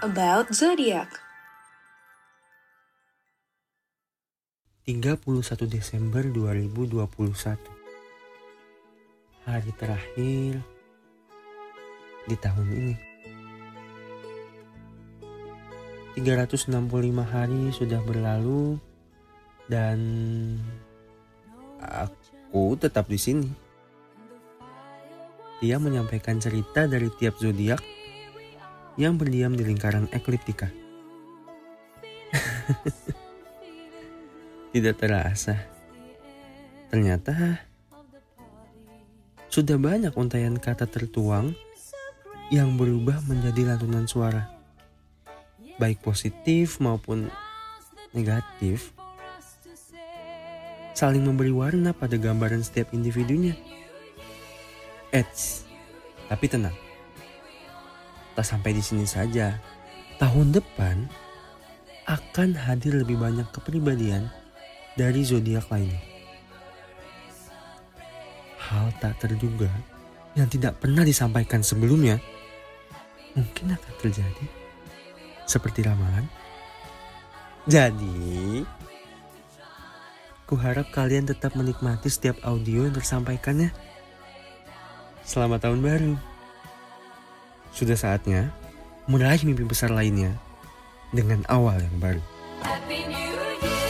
about zodiac. 31 Desember 2021 Hari terakhir di tahun ini 365 hari sudah berlalu dan aku tetap di sini. Dia menyampaikan cerita dari tiap zodiak yang berdiam di lingkaran ekliptika. Tidak terasa. Ternyata sudah banyak untayan kata tertuang yang berubah menjadi lantunan suara. Baik positif maupun negatif. Saling memberi warna pada gambaran setiap individunya. Eits, tapi tenang. Tak sampai di sini saja. Tahun depan akan hadir lebih banyak kepribadian dari zodiak lainnya. Hal tak terduga yang tidak pernah disampaikan sebelumnya mungkin akan terjadi seperti ramalan. Jadi, kuharap kalian tetap menikmati setiap audio yang tersampaikannya. Selamat tahun baru. Sudah saatnya meraih mimpi besar lainnya dengan awal yang baru. Happy New Year,